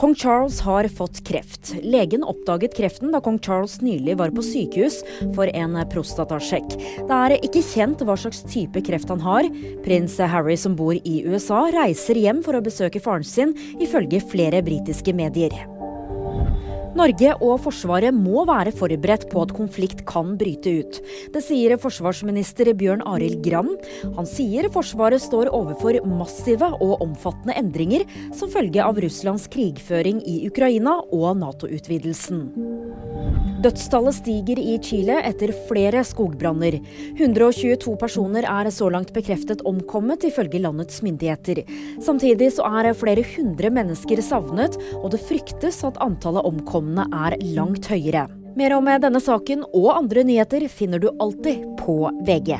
Kong Charles har fått kreft. Legen oppdaget kreften da kong Charles nylig var på sykehus for en prostatasjekk. Det er ikke kjent hva slags type kreft han har. Prins Harry som bor i USA reiser hjem for å besøke faren sin, ifølge flere britiske medier. Norge og Forsvaret må være forberedt på at konflikt kan bryte ut. Det sier forsvarsminister Bjørn Arild Gram. Han sier Forsvaret står overfor massive og omfattende endringer som følge av Russlands krigføring i Ukraina og Nato-utvidelsen. Dødstallet stiger i Chile etter flere skogbranner. 122 personer er så langt bekreftet omkommet, ifølge landets myndigheter. Samtidig så er flere hundre mennesker savnet, og det fryktes at antallet omkomne er langt høyere. Mer om denne saken og andre nyheter finner du alltid på VG.